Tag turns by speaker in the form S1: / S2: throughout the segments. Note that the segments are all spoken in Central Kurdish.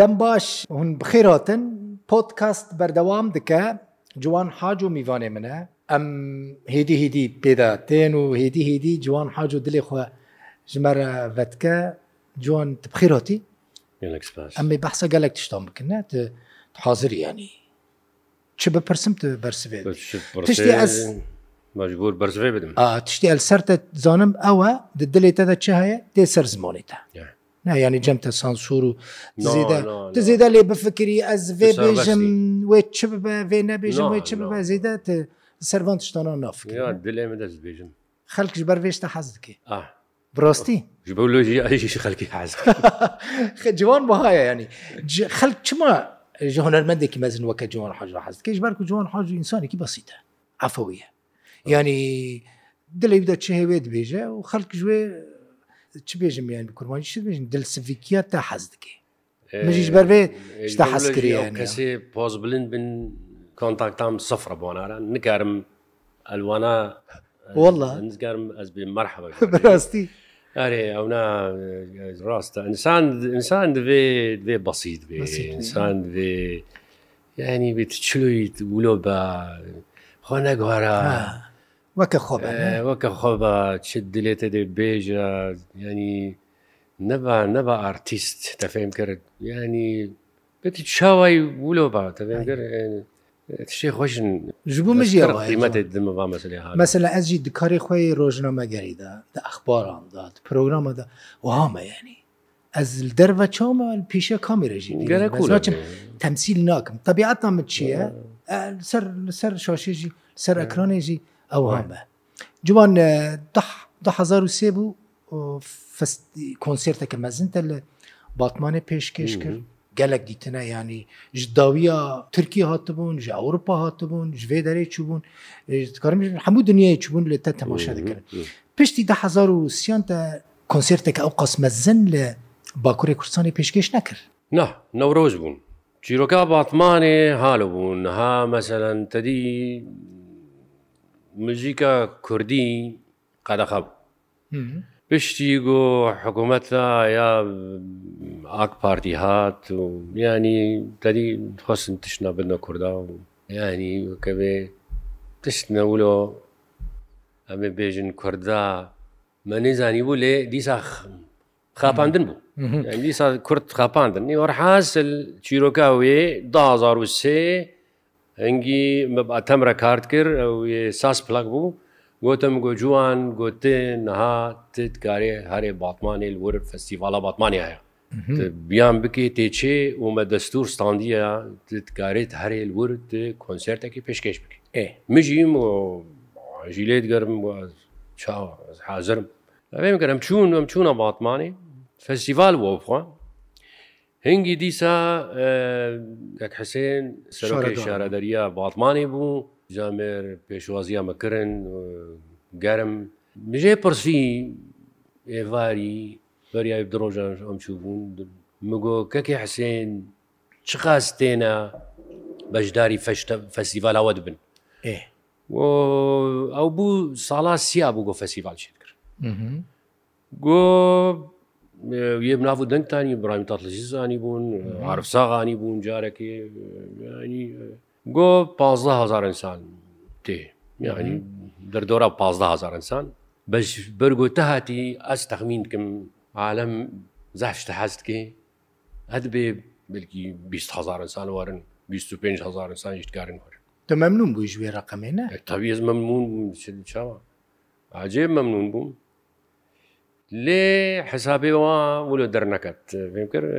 S1: دەم باش هون بخێراتن پۆتکاست بەردەوام دکە جوان حاج و میوانێ منە ئەم هێدی هێدی پێدا تێن و هێدی هێدی جوان حاج و دلێ خۆ ژمارە بەتکە جوان بخێراتی ئەم بەحسە گەلێک تشتان بکنە حاضر ینی چ بپرسم بەرسێت تشتی ئەس
S2: مەجبور بەرزێ بدم
S1: تشتی ئەل سەرتە زانم ئەوە دلێتەدا چ هەیە دێ سەر زمانێتە نایانی جەمتە سانسور و زیدا لێ بفکری ئەس vê بێژم wê چ ببە vê nebêژم wê چ ببە زیدە سەروان شتانان نافک dilê min dest bêژم خەکش بەرێشتە حەز دکێ ڕاستی ji
S2: ئەیشی خەکی حەز
S1: جوان بەهایە ینی خەک چما ji هوەرمەندێکی مەزن وەکە جوان حاج حەزکەش بەرک جوان حاج ئینسانێکی بەسیتە عفەویە ینی دڵی بدە چه هەوێت بێژە و خەڵک ژێ چ بێژم یان کوروانی ش بێژن دلسفیکیە تا حەز دکێ مژیش بەرێ شتا حەزکرێن
S2: کەسێ پۆز بلند بن کۆنتاکتام سفرە بۆناان نگارم ئەلوانە
S1: والله نزگارم
S2: ئەس بێ
S1: مەرحەوە بەڕاستی ئەرێ
S2: ئەونا ڕاستە ئینسان ئینسان دەبێ دێ بەسییت بێ ئینسان دێ یعنی بێت چلویت ولۆ بە خۆ نەگوارە
S1: وەکە خۆ وەکە خۆ بە
S2: چ دلێتە دێ بێژە ینی نەبا نەبە ئارتیست تەفێم کرد ینی بێتی چاوای ولۆ بە تەفێم کرد شێ خۆشن
S1: ژبوو
S2: مژیمەتی دمەوا مەسلێ
S1: مەسلە ئەزجی دکاری خۆی ڕۆژنامەگەریدا دە ئەخباراندا پرۆگرامەدا وهامە ینی ئەز دەرە چۆمە پیشە کامیرەژی گەرەچم تەمسیل ناکەم تەبیعاتە من چییە سەر سەر شاشێژی سەر ئەکرانێژی ئەو هەمە جوان 1970 بوو کۆنسرتەکە مەزنتە لە باتمانە پێشکەش کرد gelek dîtine yanî ji dawiya Tirkiye hatibûn ji Ewropa hatibûn ji vê derê çûbûn dikarim hemû dunyayê çûbûn li te temaşa dikirin. Piştî de hezar û siyan te konserteke ew qasmezin li Bakurê Kurdistanê pêşkeş
S2: nekir. Nah Newroz bûn. Çîroka batmanê hal bûn ha meselen tedî مژیکە کوردی قەدەخەب پشتی گۆ حکوومەتە یا ئاک پارتی هات و ینی دەری خۆستن تشنە بنە کووردا و ینی کە بێ تشتنەولۆ ئەمێ بێژن کووردا مەنێزانی بوو لێ دیسا خاپاندن بوو دیسا کورد خاپاندن نیوەڕ حاصل چیرۆکاوێ 2023 هەنگی ئەتەمرە کارت کرد ئەو ساس پلک بوو گۆتم گۆ جوان گوتێ نها تت کارێ هەرێ باتمانێ ور فستیڤالە باتمانی هەیە بیان بکێ تێچێ ومە دەستور ستاندیە تت کارێت هەرێ ور کۆنسرتێکی پێشکەش بکە ئێ مژیم ژیلێت گەرم چاوە حازرم ئەێ گەرم چوون ئەم چوونە باتمانی فستیڤال وەخوا هەنگی دیسا ئەک حسێن سەرۆکی شارەدەریە باتمانی بوو جامێر پێشوازیە مەکردن گەرم مژێ پرسی ئێواری بەریای درۆژان ئەم چوو بوون مگۆ کەکی حسێن چ خاس تێنە بەشداری فەسیڤالەوە دبن ئەو بوو ساڵا سیا بوو گۆ فەسیڤال شێت کرد گۆ یە بناو دەنگتانی برامی تاتلژیزانی بوون عرفساغانی بوون جارێکی گۆ 15هزار ئەسان تێ یعنی دەردۆرا 15هزار ئەسان بەش بەرگۆ تەهاتی ئەس تەخمینکەم عالم زاشتە حەستکێ هەد بێ بلکی 20هزار ئەسان وارن 25هزار ئەسان یشتکارن وەرن
S1: دەمەمنون بووی ژێ ڕقمێنە
S2: تەویز مەمنون چاوە عجێ مەمنون بووم لێ حسابێەوە ولو دەرنەکەت پێم کرد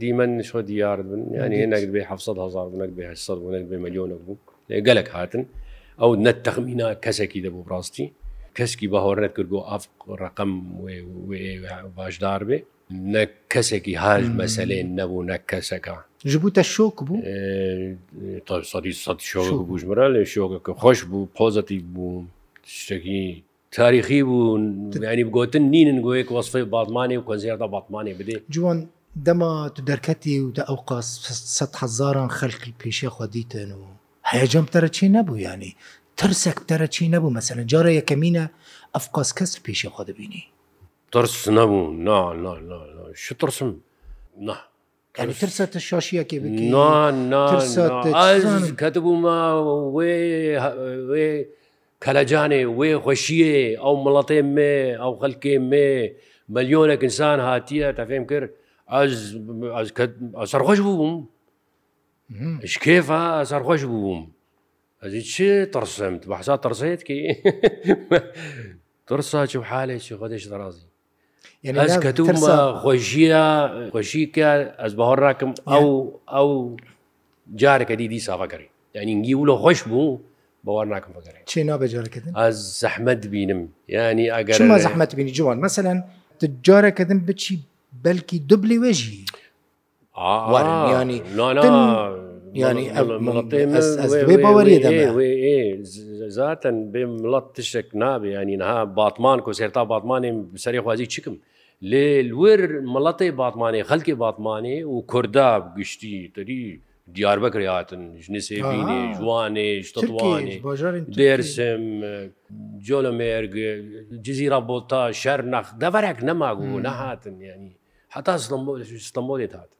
S2: دیمەن شۆ دیار بن ینی نەک بێ 700 هزار نەک بێ 800 نەک بێ ملیۆنە بوو لێ گەلک هاتن ئەو نەتەخمینا کەسێکی دەبوو ڕاستی کەسکی بەهۆرنەت کرد بۆ ئاف ڕقم باشدار بێ نە کەسێکی هاژ مەسلێن نەبوو نە کەسەکە
S1: ژبووتە شۆک بوو تا
S2: سەدی سەد شۆک بووژمرە لێ شۆکەکە خۆش بوو پۆزەتی بوو شتێکی تاریخی بوو ینی بگوتن نینن گویەک وەصفی باتمانی و کۆنزیێردا باتمانی بدێ
S1: جوان دەما تو دەرکەتی و دە ئەو قاسهزاران خەلکی پێشە خودیتن و هەیەجام تەرە چی نەبوو ینی ترسێک تەرە چی نەبوو مەسەن جارە یەکەمینە ئەفقاس کەس پێشە خۆ دەبینی
S2: ترس نەبوو نا ش ترسم
S1: نه ترسە شاشیەکێ
S2: کەتبوو ما وێ کەلەجانێ وێ خۆشیە ئەو مڵەتێ مێ ئەو خەلکێ مێ ملیۆنێک ئینسان هاتیە تا فێم کرد سەرخۆش بووم شکێفە سەرخۆش بووم ئەزی چ ترسمت بەحسا ترسێت کی ترسا چ حالێکی خۆدەش دەڕازی ئەس کە تومە خۆشیە خۆشیکە ئەس بەهۆڕاکەم ئەو ئەو جارێکە دیدی ساافەکەی یعنی گی و لە خۆش بوو بەوار ناکەم بگەڕێ چی نابێجارەکردن ئاز زەحمەد بینم ینی ئەگەر
S1: زەحمەت بینی جوان مەمثلەن جارەکەدن بچی بەلکی دوبلی وێژی ینی ینی
S2: باوەریدەزاتەن بێم مڵەت تشتێک نابێ ینی نها باتمان کۆ سێرتا باتمانێ سەری خوازی چکم لێ لور مڵەتی باتمانێ خەلکی باتمانێ و کووردا گشتی تری دیاربەکر هاتن ژنی سێبینێ جوانێ شتوانێ دێرسم جۆلە مێرگ جززیرا بۆتا شەر نەخ دەبەرێک نەماگو نەهاتن ینی حتا ئستمبولێت هات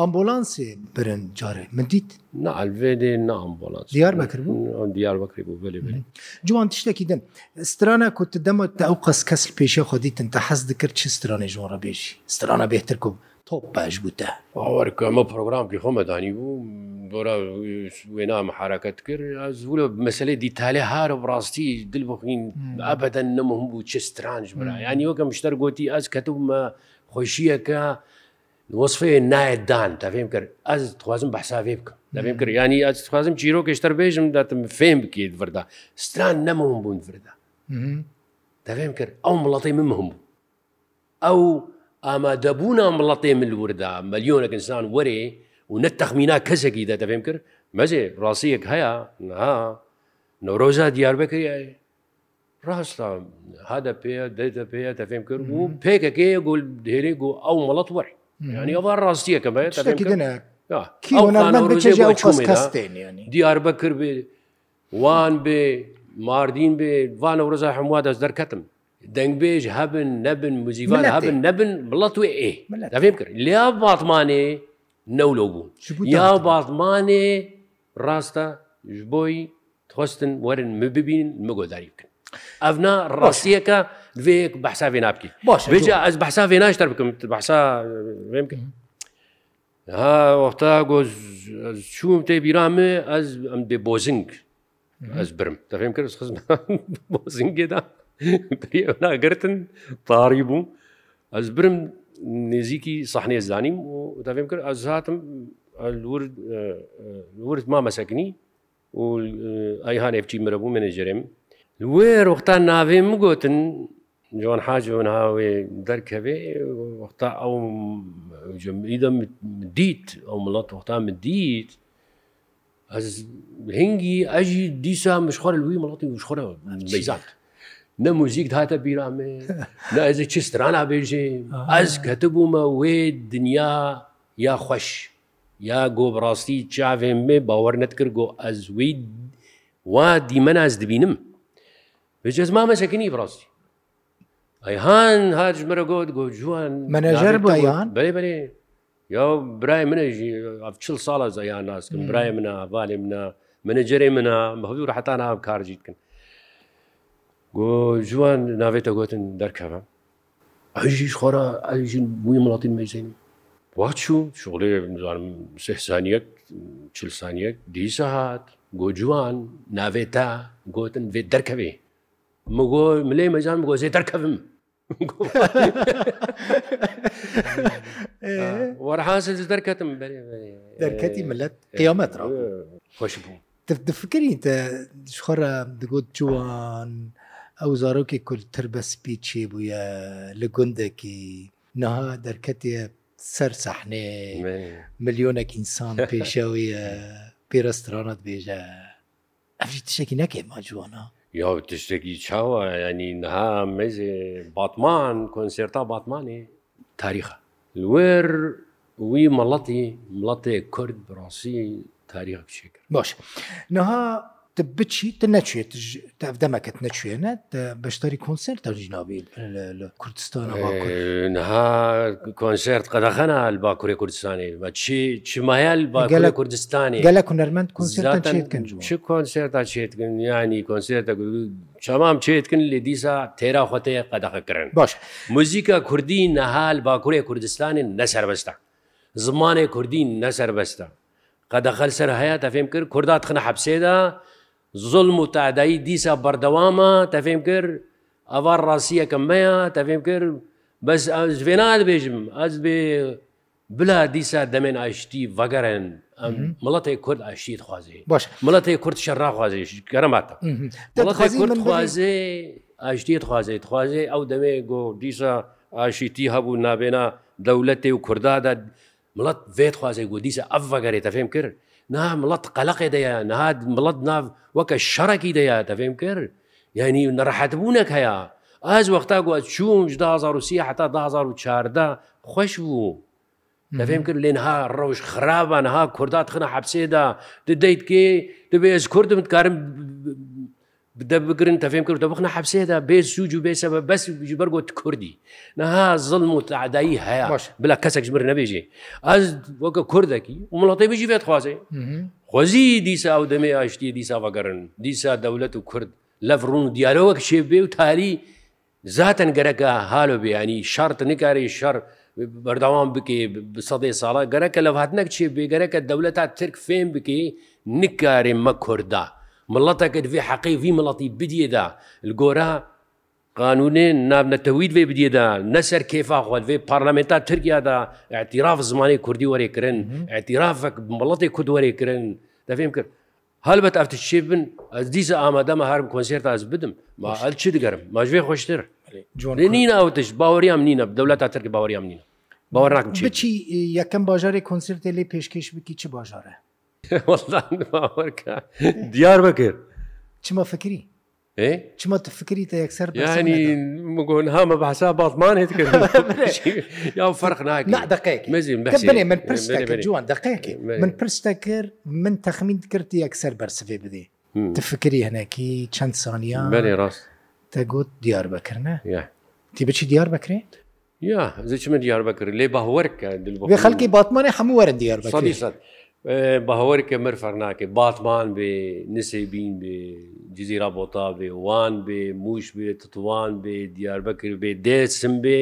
S1: ئەمبۆلانسێ برن جارێ من دیت
S2: نەلێ نامبۆلانس
S1: دیار بەکردبوو
S2: دیار بەکری بوو بێ بێ
S1: جوان تشتێکی دن سترانە کوت دەمە تا ئەو قەس کەس پێشە خۆدیتن تا حەز دکرد چ سترانێ ژۆڕە بێشی سترانە بهتر کوم تۆپ باش
S2: بووتە ئەمە پرۆگرامکی خۆمەدانی بوو بۆرە وێنامە حرەکەت کرد زوو لە مەسلەی دیتالێ هارە بڕاستی دل بخین ئابەدەن نەمەهم بوو چه سترانج برا ینی وەکەم شتەر گوتی ئەس کەتومە خۆشیەکە وەصفێ نایەتدان تا فێم کرد ئەس توازم بەحساوێ بکەم دەبێم کرد ینی ئەسخوازم چیرۆ گەشتەر بێژم داتم فێم بکیت وردا ستران نەمەم بوون وردا دەبێم کرد ئەو مڵەتی من مهم بوو ئەو ئامادەبوونا مڵەتێ ملوردا مەلیۆنە ئینسان وەرێ و نە تەخمینا کەسێکی دە دەبێم کرد مەزێ ڕاستیەک هەیە نها نۆرۆزا دیاربەکەی ڕاستە هادە پێ دەتە پێە تەفێم کرد و پێکەکەی گول دێرێ و ئەو مڵەت وەر ینی ئەوە ڕاستیەکە بێت دیاربە کرد بێ وان بێ ماردین بێ وانە ڕزای هەمووا دەست دەرکەتم دەنگبێژ هەبن نەبن موزیوان هەبن نەبن بڵەت وێ ئێ دەفێم کرد لیا باتمانێ نەولو بوو
S1: یا
S2: باتمانێ ڕاستە ژ بۆی تۆستن وەرن مببین مگۆداری بکەن ئەفنا ڕاستیەکە دوێک بەحساێ نابکی باش بێجا ئەس بەحساێ ناشتر بکەم بەحساێم کرد وەختا گۆ چوم تێ بیرامێ ئەس ئەم بێ بۆزنگ ئەس برم دەفێم کرد خزم بۆزنگێدا ناگرتن تاری بووم ئەس برم نێزییکی سەحنێ زانیم و دەێم کرد ئەز هاتم ورد ما مەسەکنی و ئەیهان ئەفچی مرە بوو منێژێرم وێ ڕختان ناوێ مگوتن جوان حاج من هاوێ دەرکەوێ وەختا ئەو جمعیدە دیت ئەو مڵات وەختا من دیت ئەس هنگی ئەژی دیسا مشخۆر لوی مڵاتی
S1: مشخۆرە بیزات.
S2: نە موزیک هاتە بیرامێ ئەز چی سترانە بێژێ ئەس کەتە بوومە وێ دنیا یا خوۆش یا گۆبڕاستی چاوێ مێ باوەرنەت کرد گۆ ئەز وی وا دیمەنا ئەس دبینم بجز مامە سەکنی بڕاستی ئەیهان هاج مرە گۆت گۆ جوان منەژەر بۆیان بێ بێ یا برای منەژی چل ساڵە زەیان ناسکن برای منە بالێ منە منەجەرێ منە بەهوی ڕحتان ئا کارجیتکن جوان ناوێتە گوتن دەرکەوە ئەژیش خۆرا ئەژین بووی مڵاتی مەزین واچوو شغڵێ بزانم سەسانیەک چلسانیەک دیسە هاات گۆ جوان ناوێتە گوتن بێ دەرکەوێ مگۆ ملێ مەجان گۆزێ دەرکەوم وەرحاز دەرکەتم
S1: دەرکەتی ملەت قیامەترا
S2: خۆش بوو
S1: دفکرین تە شخۆرە دەگوت جوان. ئەو زارۆکی کولتر بەسپی چی بووە لە گوندێکی نەها دەرکەتێ سەر سەحنێ ملیۆنێک ئینسان پێشەوەیە پێرەسترانەت بێژە ئەفی تشتێکی نەکێ ماجوانە
S2: یا تشتێکی چاوە ینی نها مێزێ باتمان کۆنسێرتا باتمانێ تاریخە لێر وی مەڵەتی مڵەتێ کورد بڕاستی تاریخ بشێکرد
S1: باش نها بچی
S2: نەچێت
S1: دەمەکەت نەچێنە بەشداری کنسرت دەژینابی لە کوردستان
S2: نها کنسرت قەدەخەنە باکووری کوردستانی بە چی چمایل باگەلە
S1: کوردستانی گەلە کوەرمەند کنسرت
S2: کنسرتا چێتکن ینی کنسرتە چامام چێتکن لێ دیسا تێرا خۆتەیە قەدەخەکردن
S1: باش
S2: موزیکە کوردی نەهال باکووری کوردستانی نەسەربەستە زمانی کوردی نەسەربەستە قەدەخەل سەر هەیە تەفێم کرد کوردات خنە حەبسێدا زلم و تعدایی دیسە بەردەوامە تەفێم کرد ئەوە ڕاستیەکەم مەیە تەفێم کرد بەس ئەزێ نابێژم ئەس بێ بلا دیسە دەمێن ئاشتی ڤگەرن مڵەتی کورد ئاشتیت خوازێ
S1: باش مڵەتی
S2: کورد شەڕا خوازێش گەرەماتە کورد خوازێ ئاشتیت خوازێت خوازێ ئەو دەمێ گۆ دیسە ئاشتی هەبوو نابێنە دەولەتێ و کوردادا مڵەت بێت خوازێ گۆ دیسە ئەف ڤگەرێتە فێم کرد نا مڵەت قەلقێ دەیە نهاد مڵەت ناو وەکە شەڕەکی دەیە دەفێم کرد یعنی نەڕەحەتبوونەک هەیە ئاز وەختا گووە چوم 2023 حتا 2014 خۆش بوو دەفێم کرد لێنها ڕۆژ خراپانها کوردات خنە حەبسێدا دەیت کێ دەبێ ئێز کوردم کارم بدە بگرن تەفێم کرد دە بخنە حەبسێدا بێ سووج و بێسە بە بەس بەرگۆت کوردی نەها زڵم و تعدایی هەیە بلا کەسێک ژمر نەبێژێ ئەس وەکە کوردەکی وڵاتی بژی بێت خوازێ خۆزی دیسا و دەمێ ئاشتی دیسا بەگەرن دیسا دەولەت و کورد لە ڕون و دیارەوەک شێ بێ و تاری زاتەن گەرەکە هالو بێیانی شارت نکاری شەر بەرداوام بکێ سەدەی ساڵە گەرەکە لە هااتنەک چێ بێگەرەکە دەولەت تا ترک فێم بکێ نکارێ مە کووردا مڵەتەکە دوێ حەقی وی مڵەتی بدیێدا گۆرا قانونێ نابنەتەویید وێ بدیێدا نەسەر کێفا خوات وێ پارلامێنتا ترکیادا ئەتیراف زمانی کوردی وەرێکردن ئەتیرافك مڵەتی کورد وەرێکردن دەفێم کرد هەلبەت ئەفتە شێ بن ئەس دیزە ئامادەمە هەرم کۆنسێرت ئاز بدم ما ئەل چی دەگەرم ماژێ خۆشتر نیناوتش باوەریام نینە دەولەت تا ترک باوەریام نینە
S1: باوەڕاکم چی یەکەم باژارێک کنسرتێ لێ پێشکەش بکی چی باژارە
S2: وەڵکە دیار بەکرد
S1: چمە فکری چمە تو فکری تا یەکسەر
S2: ینی هامە بەسا باتمان هێت کرد
S1: یا فەرق ناکەێ من پرس جوان دقەیەکی من پرستە کرد من تەخمین کردی یەکسەر بەرسفێ بدێ تو فکری هەنەکی چەند سانیان
S2: بەێ ڕاست
S1: تەگوت دیار بەکردە تی بچی دیار بکرێت؟
S2: یا زچ من دیار بکرد لێ باوەرکە
S1: خەڵکی باتمانی هەموو وەرە دیار
S2: بەکرێت. بە هەوەری کە مەرفەر ناکەێت باتمان بێ نسێبین بێ جززیرا بۆتا بێ وان بێ موش بێ تتوان بێ دیاربەکر بێ دێسم بێ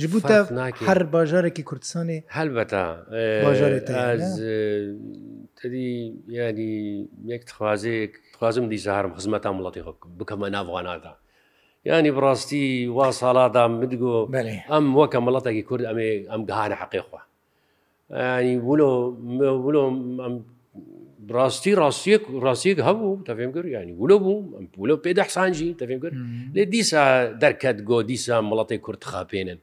S2: جبوتە هەر
S1: باژارێکی کوردستانی
S2: هەلبەتا تری ینی یەک تخوازێکخوازم دیزارم خزمەتا وڵاتی بکەمە ناوانادا ینی بڕاستی وا ساڵادا مدگۆ ئەم وەکە مڵەتێکی کورد ئەمێ ئەم گهانە حەقیخوا ڕاستی ڕاستیەک ڕاستیەک هەبوو تەفێم کرد ینی ولە بوو ئەم پولە پێ دەحسانجی تەفێم کرد لێ دیسا دەرکەت گۆ دیسا مڵەتی کورت خاپێنن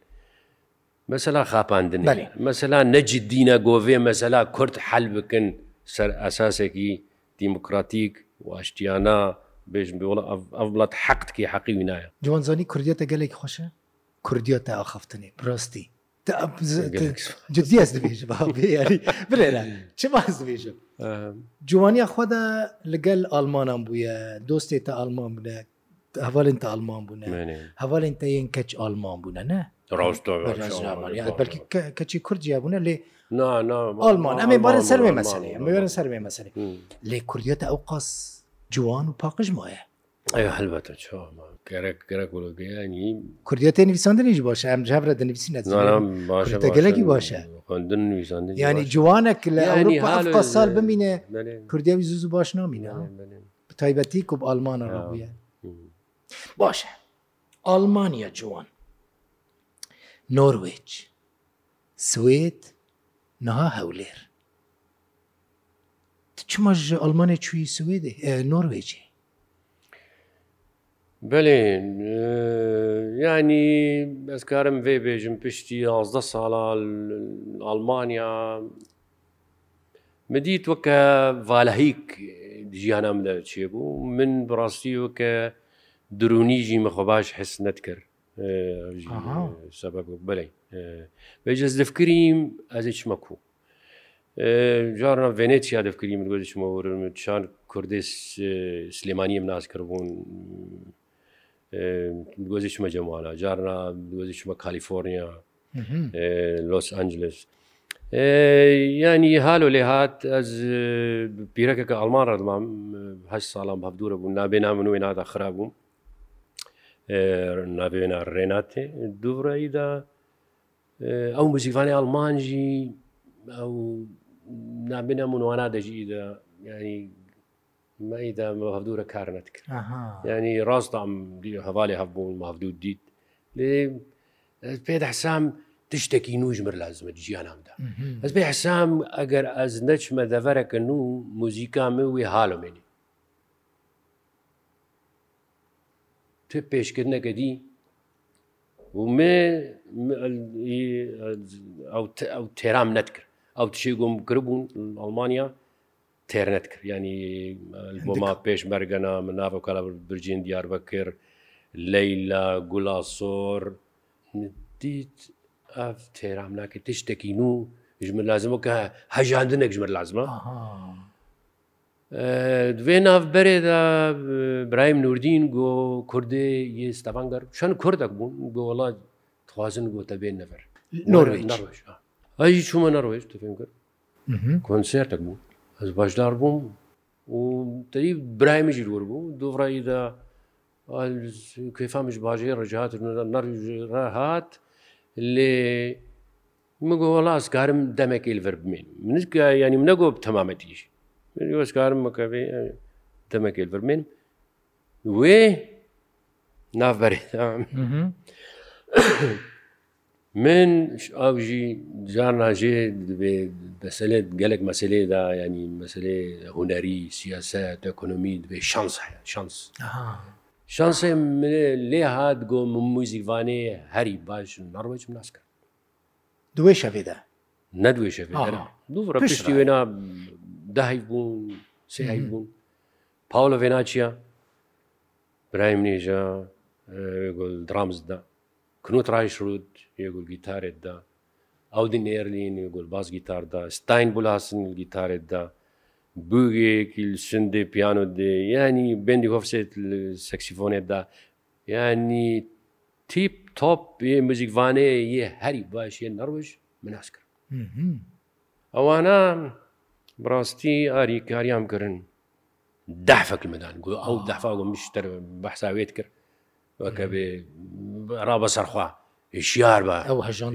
S2: مەسەلا خاپاندن
S1: مەسەلا
S2: نەجد دینە گۆڤێ مەسەلا کورت حل بکن سەر ئەساسێکی دیموکراتیک واشتیانە بێژم بوڵە ئەو وڵات حەقتکی حەقی وینایە
S1: جوانزانی کوردیەتە گەلێک خۆشە کوردیەتە ئاخفتنی ڕاستی جدیەست دەبێژ برێرە چ باز دەبێژم جوانیا خۆدا لەگەل ئالمانان بووە دۆستی تا ئالمان بنە هەواڵین تا ئالمان بوون هەواڵین تا یەن کەچ ئالمان بوونە نە
S2: بەلکی
S1: کەچی کوردیا بوونە لێ ئالمان ئەمێ بارە سەرێ مەسەێ ئەمەێرە سەرێ مەسەێ لێ کوردیەتە ئەو قاس جوان و پاقش مایە
S2: هەلبەتە چۆ گەرەک گەرەک گوڵگەیانی
S1: کوردیە تێنویسانندنیش باشە ئەم جاە دەنویسی نە
S2: گەلکی باشە
S1: ینی جوانێک لە سال بمینێ کوردیاوی زوو باش نامینە تایبەتی کوب ئالمانە ڕبووە باشە ئالمانیا جوان نۆروێج سوێت نها هەولێر چمەژ ئەلمانە چوی سوێدێ نۆروێجی
S2: بلێن ینی ئەسکارم وێ بێژم پشتی 11 ساڵە ئەلمانیا مدیت وەکە ڤالهیک ژیانم لە چێ بوو من بڕاستی وەکە درونیژی مەخۆ باش حس نەت کرد سبب بلێ بەجز دفکریم ئەزی چمەکو جارنا ڤێنێتیا دەفکریم من گوشمەوەرم چان کوردی سلێمانی من ناز کردبوون گۆزی چمە جەمالە جارنا گۆزی چمە کالیفۆرنیا لۆس ئەنجلس ینی هالو لێ هات ئەس پیرەکەکە ئەلمان ڕدمام هەش ساڵام هەبدورە بوو نابێنا من وێ نادا خراببووم نابێنا ڕێناتێ دوڕیدا ئەو مزیفانی ئەلمانجی ئەو نابێنە منوانە دەژیدا ینی مەیدا هەفتورە کار نەکرد ینی ڕاستام هەواڵی هەبوون ماافدود دیت لێ پێ حسام تشتێکی نوژمر لازمە ژیانامدا ئەس بێ حسام ئەگەر ئەز نەچمە دەڤەرەکە نو موزیکامە وێ حالڵمێنی تێ پێشکردنەکە دی ومێ ئەو تێرام نەتکرد ئەو تشی گۆم کردبوون ئەڵمانیا تێرنێت کرد ینی بۆما پێش مەرگەنا من ناو کالا برجین دیاربەکر لەیلا گوڵاسۆر دیت ئەف تێرام ناکە تشتێکی و ژمر لازمەوە کە هەژاندنێک ژمر لازمە دوێ ناافبەرێدا برایم نوردین گۆ کوردێ یە ستەفانگەر چەند کوردەک بوون گۆوەڵات توازن گۆتە بێن نەبەر نۆروێژ ئەی چوومە نەڕۆژ
S1: تفێن کرد کۆنسێرتەک بوو
S2: ez başdar bûm û derî birayê min jî wir bû dovrayî de kêfa min ji bajê recahat nar re hat lê min got wala ez karim demekê li vir bimên min yanî min ne got temametî jî min ez karim mikevê demekê li vir bimên wê navberê من ئاژی جار ناژێ دەبێت بەسلێت گەلک مەسلێدا ینی مەسلێ هوەری سیاست ئەکنۆمی دەبێ شانس هەیە شانس شانس منێ لێ هاات گۆ موزیکوانێ هەری باش نڕوەج ناسکە
S1: دوێ شەوێدا
S2: نەدوێ شەوێ دوڕە پشتی وێنا داهی بوون سهی بوون پاولە ڤێناچیە برایم نێژە درامزدا کنوت ڕایشرود یگل گیتارێت دا ئەودین ئێرلین گل باز گیتاردا ستاین بولاسن گیتارێت دا بوگێکی سندێ پیانۆ دێ ینی بندی هۆفسێت سەکسیفۆنێت دا ینی تیپ تۆپ یە مزیکوانەیە یە هەری باش یە نەڕۆژ مناس کرد ئەوانە بڕاستی ئاری کاریان کردن دافك المدان او دافا مش بحساويت كر وكبي رابا سرخوا هشیار بە ئەو هەژان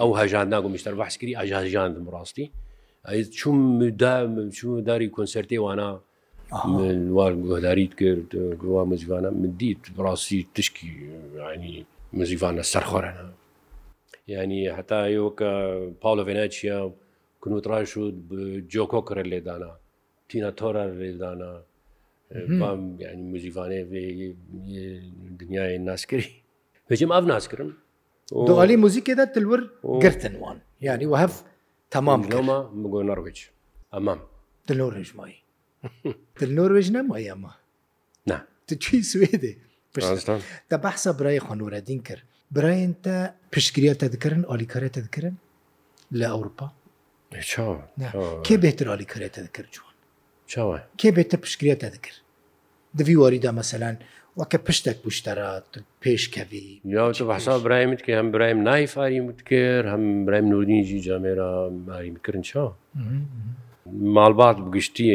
S2: ئەو هەژان ناگوم میشتەر بەحسکری ئاژاژاندم ڕاستی چوم چوم داری کۆنسرتی وانە وار گۆداریت کرد گووا مزیوانە من دیت بڕاستی تشکی ینی مزیوانە سەرخۆرەە ینی هەتا ئێوەکە پاڵۆڤێناچیە کنوتراش و جۆکۆ کرد لێدانا تینە تۆرە لێدانا ینی مزیوانێ دنیای ناسکری بەجێم ئاف ناسکردم
S1: دوعالی موزیکێدا تلور گرتنوان یعنی وهف تەمام لەمە
S2: بگۆ نڕویج
S1: ئەمام دلۆ ڕێژمایی دل نۆروێژ نەمای
S2: ئەمە چی
S1: سوێدێ دە بەحسە برای خۆنوورەدین کرد براین تە پشکریە تەدکردن ئالیکارێت تدکردن لە ئەوروپا کێ بێتتر ئالیکارێت تدکرد جوان کێ بێتە پشکریە تدکرد دوی واریدا مەسەلاند وەکە پشتێک پوشتەرات پێشکەوی یاچە
S2: بەسا برایمت کە هەم برایم نایفاریمت کرد هەم برایم نودینجی جامێرە ماریمکردن چا ماڵبات بگشتی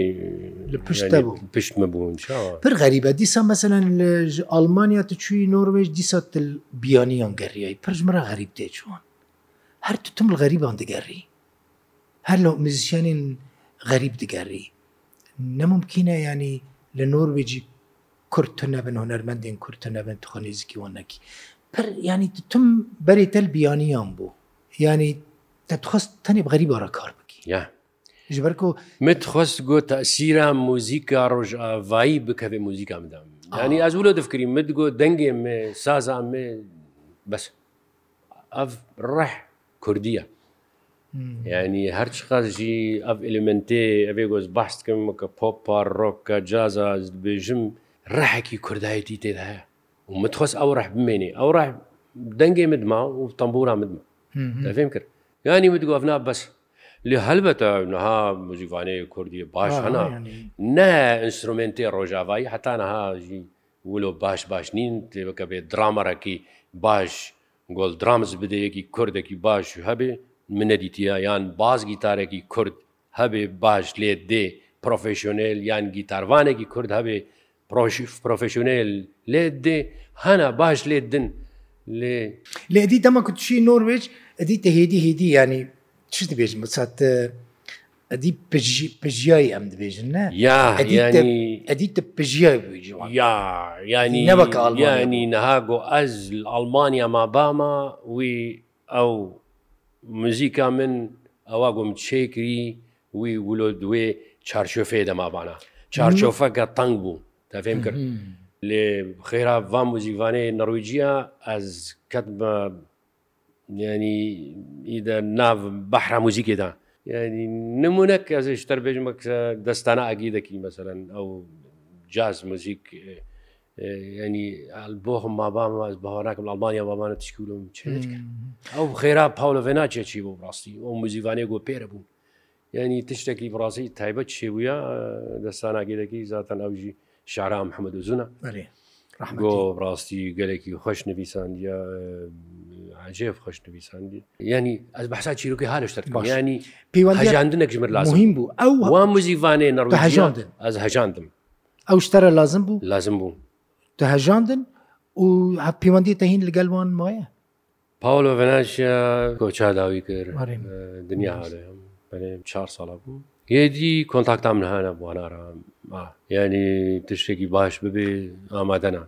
S2: پشتمە بوون
S1: پر غەریبە دیسا مەمثلەن لە ئەلمانیا تچوی نۆروێژ دیسا تل بیانیان گەڕیایی پرژمرە غەریب تێچوان هەر تم غەریبان دەگەڕی هەر لە مزیشانین غەریب دەگەڕی نەممکنە ینی لە نۆروێجی کورتتە نەبن هەنەرمەندین کورتتە نەبن تخۆ نزیکی وەنەکی پر ینی تم بەری تەل بیانیان بوو ینی دەتخواست تەنێ بغەری بارە کار
S2: بکی ji ber ku min xwest got tasîra muzîka rojavayî bikevê muzîka min da yanî ez wilo difkirî min got dengê me saza me bes ev reh Kurdiya yanî her çiqa jî ev elementê evê goz bas dikim ke popa roka caza dibêjim ڕحێکی کوردایەتی تێدا هەیە و متخۆست ئەو ڕح بمێنێ ئەو ڕح دەنگێ مدما و تەمبورا مدم دەفێم کرد ینی متگۆفنا بەس لێ هەلبەتە نەها موزیوانەیە کوردی باش هەنا نە ئینسترومنتی ڕۆژاوایی حتانەهاژی ولۆ باش باش نین تێبەکە بێت درامەڕەکی باش گۆڵ درامز بدەیەکی کوردێکی باش هەبێ منەدیتیە یان باز گیتارێکی کورد هەبێ باش لێ دێ پرۆفشنل یان گیتاروانێکی کورد هەبێ پرۆفسیۆنێل لێ دێ هەنا باش لێ دن
S1: لێ لێدی دەمە کوچی نۆروێج ئەدی تهێدی هێدی ینی چ دەبێژم بچات ئەدی پژیایی ئەم دەبێژن نە
S2: یا ئەدی تە
S1: پژیای یا
S2: ینی
S1: نەوەکڵیانی
S2: نەهاگۆ ئەز ئەلمانیا ماباما وی ئەو مزیکا من ئەوە گۆم چێکری وی ولۆ دوێ چارشۆفێ دەمابانە چارچۆفەکە تەنگ بوو تا فێم کرد لێ خێرا ڤام بۆزیوانەیە نەڕویجیە ئەس کەت بە ینی ئیدە ناو بەحرا موزیکێدا ینی نمونە کەزش تەربێژمە دەستانە ئاگی دەکی مەسەرەن ئەو جاز موزیک ینی بۆ هەم مابام ئەس بەهاراکەم ئەڵمانیا بابانە تشکولم چێت کرد ئەو خێرا پاولە فێ ناچێکی بۆ ڕاستی ئەو موزیوانەیە گۆ پێرە بوو ینی تشتێکی بڕاستی تایبەت شێویە دەستاناگەدەکی زیاتەن ئەوژی شعرا محەممەد
S1: و زونە بۆ
S2: ڕاستی گەلێکی خۆش نویساندیە عجێف خۆش نویساندی ینی ئەس بەسا چیرروکی هاالشتر ینی پیوەژاندنە ژمر لازم
S1: بوو
S2: ئەو وا موزیوانێ نڕژاندن ئەس
S1: هەژاندم ئەو شتەرە لازم بوو
S2: لازم بوو
S1: دەهژاندن و پیوەندی تەهین لەگەلوان مایە
S2: پاولۆ ڤناژە کۆچا داوی کرد دنیا هاڵێ چه ساڵە بوو یدی کۆنتاکتام نهانە بوانارم ینی تشتێکی باش ببێ ئامادەنا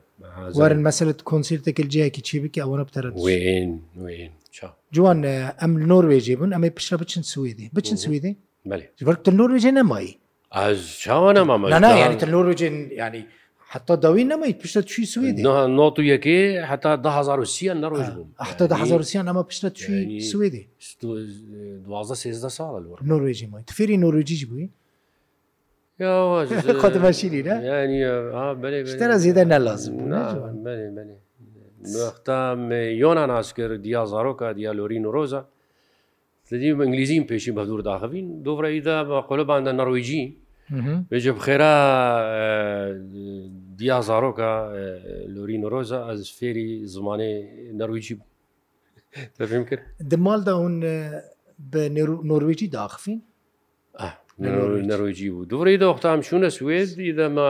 S1: زارن مەسلت کۆنسیرتێکل جەیەکی چی بکە ئەوە
S2: بتەرن وێن وێن
S1: جوان ئەم نۆروێژێ بن ئەمەی پیشە بچن سوێدی بچن سوێدی
S2: بەرتە
S1: نۆروێژێ نەمایی
S2: چاوانە مامە
S1: نۆروێژێن ینی حتا داوی نەمەیت پیشتە چی سوێدی
S2: نۆ و یەکێ حتا دههزارسییان نەڕۆژ بووم حتا
S1: دههزارسییان ئەمە پیشتە چی سوێدی دوازە
S2: سێزدە ساڵە
S1: نۆروێژی مای تفێری نۆروژیش بووی خۆتمە
S2: شیری شتەرە
S1: زیدە نەلازم
S2: نوختا یۆنا ناسکرد دیا زارۆکە دیا لۆرین و ڕۆزە دەدیم ئەنگلیزیم پێشی بە دوور داخەبین دوڕیدا بە قۆلباندە نەڕۆیجی بێژە بخێرا دیا زارۆکە لۆرین و ڕۆزە ئەز فێری زمانێ نەڕویجی بوو دەفێم کرد
S1: دمالدا هون بە نۆروێجی داخفین؟
S2: نەڕۆژی بوو دوڕی دۆختام چوونە سوێز دیدەمە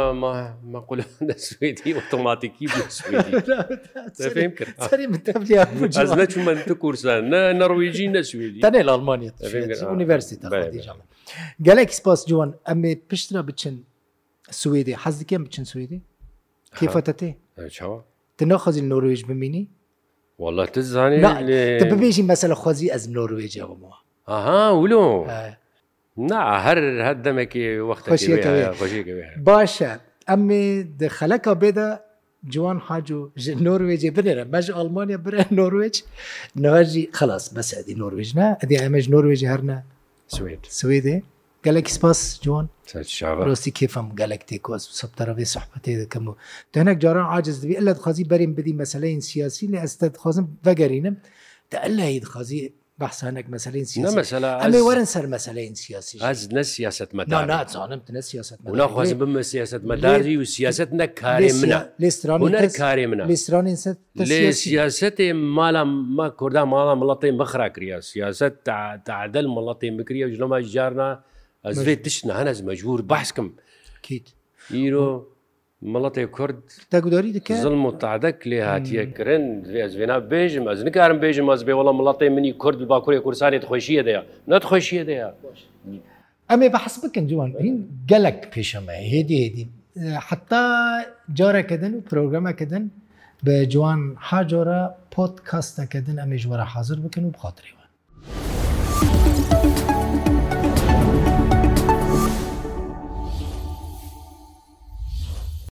S2: مەقول لە سوێتی ئۆتۆماتیکی نەچوو من تو کورسان نەڕۆژی نەسوێتی
S1: تەنێ لە ئەڵمانیت ئونیڤەرسی گەلێک سپاس جوان ئەمێ پشترا بچن سوێدی حەز دیکەم بچن سوێدی کێفەتەتێ تە ناخەزی نۆروێژ ببینی
S2: والله
S1: تزانانی ببێژی مەسەلە خۆزی ئەز نۆروێجەوەمەوە
S2: ئاها ولۆ نا هەر هەر دەمێکی وەخت
S1: باشە ئەمێ دەخەلەکە بێدە جوان حاج و نۆروێجێ بنێرە بەژ ئەلمانیا برە نۆروێج نواژی خلاص بەسەدی نۆروێژ نا ئەدی ئەمەش نۆروێژی هەرە
S2: سوێت
S1: سوێدێ gelek spas ciwan rastî kêfem gelek têkwas sebterevê sohbetê dikim û tenek caran aciz dibî elle dixwazî berên bidî meseleyên siyasî lê ez te dixwazim vegerinim te elle dixwazî بەحسانێک مەسلین
S2: ئەمێ
S1: وەرن سەر مەسلەین سیاسی
S2: نە
S1: سیاست ناچانم نە سیاست ناخواز
S2: بم سیاست مەداری و سیاست نە کارێ منە
S1: لێسترانەر کارێ منە لێسترانین لێ
S2: سیاستێ ماڵام ما کوردا ماڵام مڵەتێ بەخراکریا سیاست تعدل مڵەتێ بکریە و ژلەما ژارنا ئەزێ تشت نەهەنەز مەجبور باسکم
S1: کیت
S2: ئیرۆ مڵەتی کورد
S1: تاگوداری دکە
S2: زلم و تعدەك لێ هااتیەکردن لێزێنا بێژم ئەز نکارم بێژم ئەس بێ وڵە مڵەتی منی کورد باکووری کوردستانی خۆشیە دەیە نەت خۆشیە دەیە
S1: ئەمێ بەحس بکەن جوان بین گەلک پێشەمە هێدی هێدی حتا جارەکەدن و پرۆگرامەکەدن بە جوان حاجۆرە پۆت کاستەکەدن ئەمێژوەرە حاضر بکەن و بخاتریەوە.